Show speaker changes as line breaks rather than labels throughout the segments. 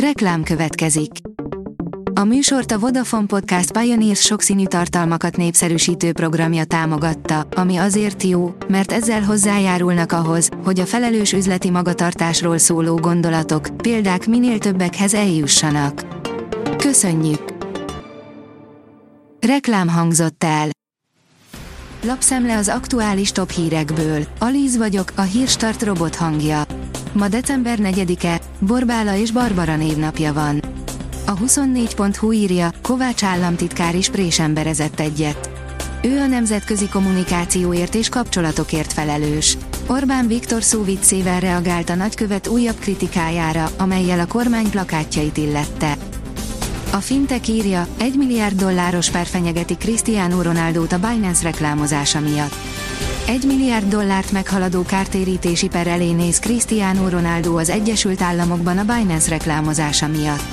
Reklám következik. A műsort a Vodafone Podcast Pioneers sokszínű tartalmakat népszerűsítő programja támogatta, ami azért jó, mert ezzel hozzájárulnak ahhoz, hogy a felelős üzleti magatartásról szóló gondolatok, példák minél többekhez eljussanak. Köszönjük! Reklám hangzott el. Lapszemle az aktuális top hírekből. Alíz vagyok, a hírstart robot hangja. Ma december 4-e, Borbála és Barbara névnapja van. A 24.hu írja, Kovács államtitkár is présemberezett egyet. Ő a nemzetközi kommunikációért és kapcsolatokért felelős. Orbán Viktor szó viccével reagált a nagykövet újabb kritikájára, amelyel a kormány plakátjait illette. A fintek írja, 1 milliárd dolláros per fenyegeti Cristiano Ronaldo-t a Binance reklámozása miatt. 1 milliárd dollárt meghaladó kártérítési per elé néz Cristiano Ronaldo az Egyesült Államokban a Binance reklámozása miatt.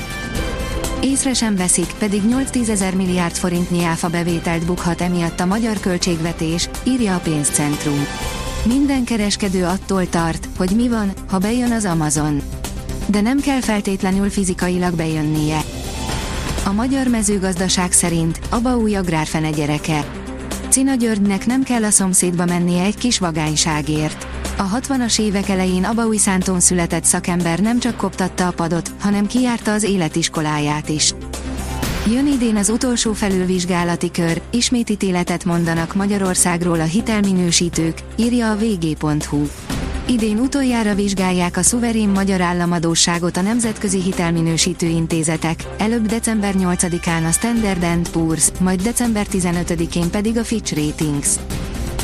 Észre sem veszik, pedig 8 ezer milliárd forintnyi áfa bevételt bukhat emiatt a magyar költségvetés, írja a pénzcentrum. Minden kereskedő attól tart, hogy mi van, ha bejön az Amazon. De nem kell feltétlenül fizikailag bejönnie. A magyar mezőgazdaság szerint Aba új agrárfene gyereke. Cina Györgynek nem kell a szomszédba mennie egy kis vagányságért. A 60-as évek elején Abaújszántón született szakember nem csak koptatta a padot, hanem kijárta az életiskoláját is. Jön idén az utolsó felülvizsgálati kör, ismét ítéletet mondanak Magyarországról a hitelminősítők, írja a vg.hu. Idén utoljára vizsgálják a szuverén magyar államadóságot a nemzetközi hitelminősítő intézetek, előbb december 8-án a Standard Poor's, majd december 15-én pedig a Fitch Ratings.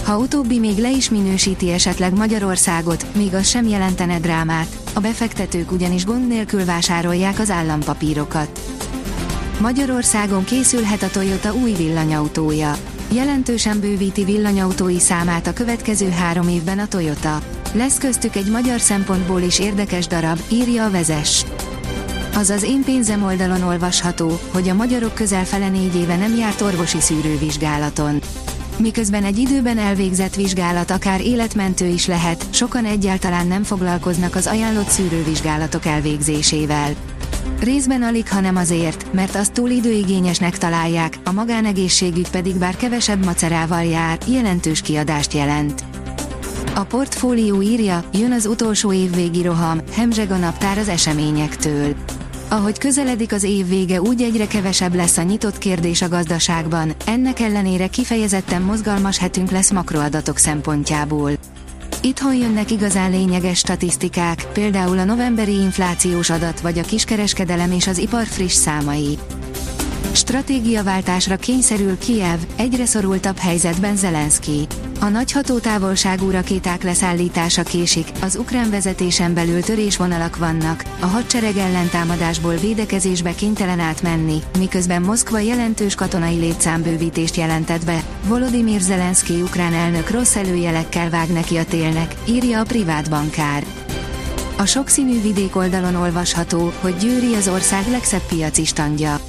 Ha utóbbi még le is minősíti esetleg Magyarországot, még az sem jelentene drámát, a befektetők ugyanis gond nélkül vásárolják az állampapírokat. Magyarországon készülhet a Toyota új villanyautója. Jelentősen bővíti villanyautói számát a következő három évben a Toyota. Lesz köztük egy magyar szempontból is érdekes darab, írja a vezes. Az az én pénzem oldalon olvasható, hogy a magyarok közel fele négy éve nem járt orvosi szűrővizsgálaton. Miközben egy időben elvégzett vizsgálat akár életmentő is lehet, sokan egyáltalán nem foglalkoznak az ajánlott szűrővizsgálatok elvégzésével. Részben alig, hanem azért, mert azt túl időigényesnek találják, a magánegészségügy pedig bár kevesebb macerával jár, jelentős kiadást jelent. A portfólió írja, jön az utolsó évvégi roham, hemzseg a naptár az eseményektől. Ahogy közeledik az év vége úgy egyre kevesebb lesz a nyitott kérdés a gazdaságban, ennek ellenére kifejezetten mozgalmas hetünk lesz makroadatok szempontjából. Itthon jönnek igazán lényeges statisztikák, például a novemberi inflációs adat vagy a kiskereskedelem és az ipar friss számai. Stratégiaváltásra kényszerül Kiev, egyre szorultabb helyzetben Zelenszky. A nagy hatótávolságú rakéták leszállítása késik, az ukrán vezetésen belül törésvonalak vannak, a hadsereg ellentámadásból védekezésbe kénytelen átmenni, miközben Moszkva jelentős katonai létszámbővítést jelentett be. Volodymyr Zelenszky ukrán elnök rossz előjelekkel vág neki a télnek, írja a privát bankár. A sokszínű vidék oldalon olvasható, hogy Győri az ország legszebb piaci standja.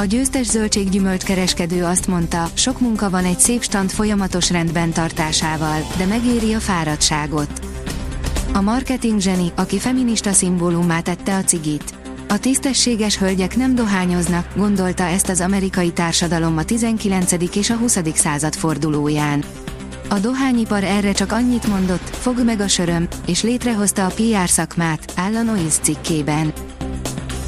A győztes zöldséggyümölcs kereskedő azt mondta, sok munka van egy szép stand folyamatos rendben tartásával, de megéri a fáradtságot. A marketing zseni, aki feminista szimbólumá tette a cigit. A tisztességes hölgyek nem dohányoznak, gondolta ezt az amerikai társadalom a 19. és a 20. század fordulóján. A dohányipar erre csak annyit mondott, fogd meg a söröm, és létrehozta a PR szakmát, áll a Noise cikkében.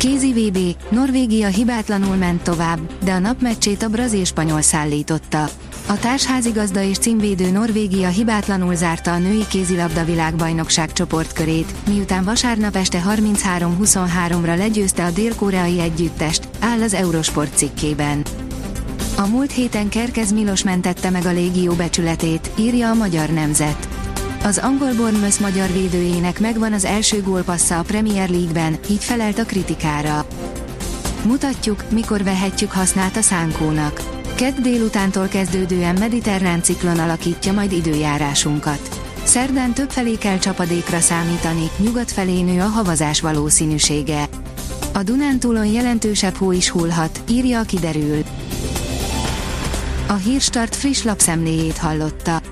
Kézi VB, Norvégia hibátlanul ment tovább, de a napmeccsét a brazil-spanyol szállította. A társházigazda és címvédő Norvégia hibátlanul zárta a női kézilabda világbajnokság csoportkörét, miután vasárnap este 33-23-ra legyőzte a dél-koreai együttest, áll az Eurosport cikkében. A múlt héten Kerkez Milos mentette meg a légió becsületét, írja a magyar nemzet. Az angol Bournemouth magyar védőjének megvan az első gólpassza a Premier League-ben, így felelt a kritikára. Mutatjuk, mikor vehetjük hasznát a szánkónak. Kedd délutántól kezdődően mediterrán ciklon alakítja majd időjárásunkat. Szerdán több felé kell csapadékra számítani, nyugat felé nő a havazás valószínűsége. A Dunántúlon jelentősebb hó is hullhat, írja a kiderül. A Hírstart friss lapszemléjét hallotta.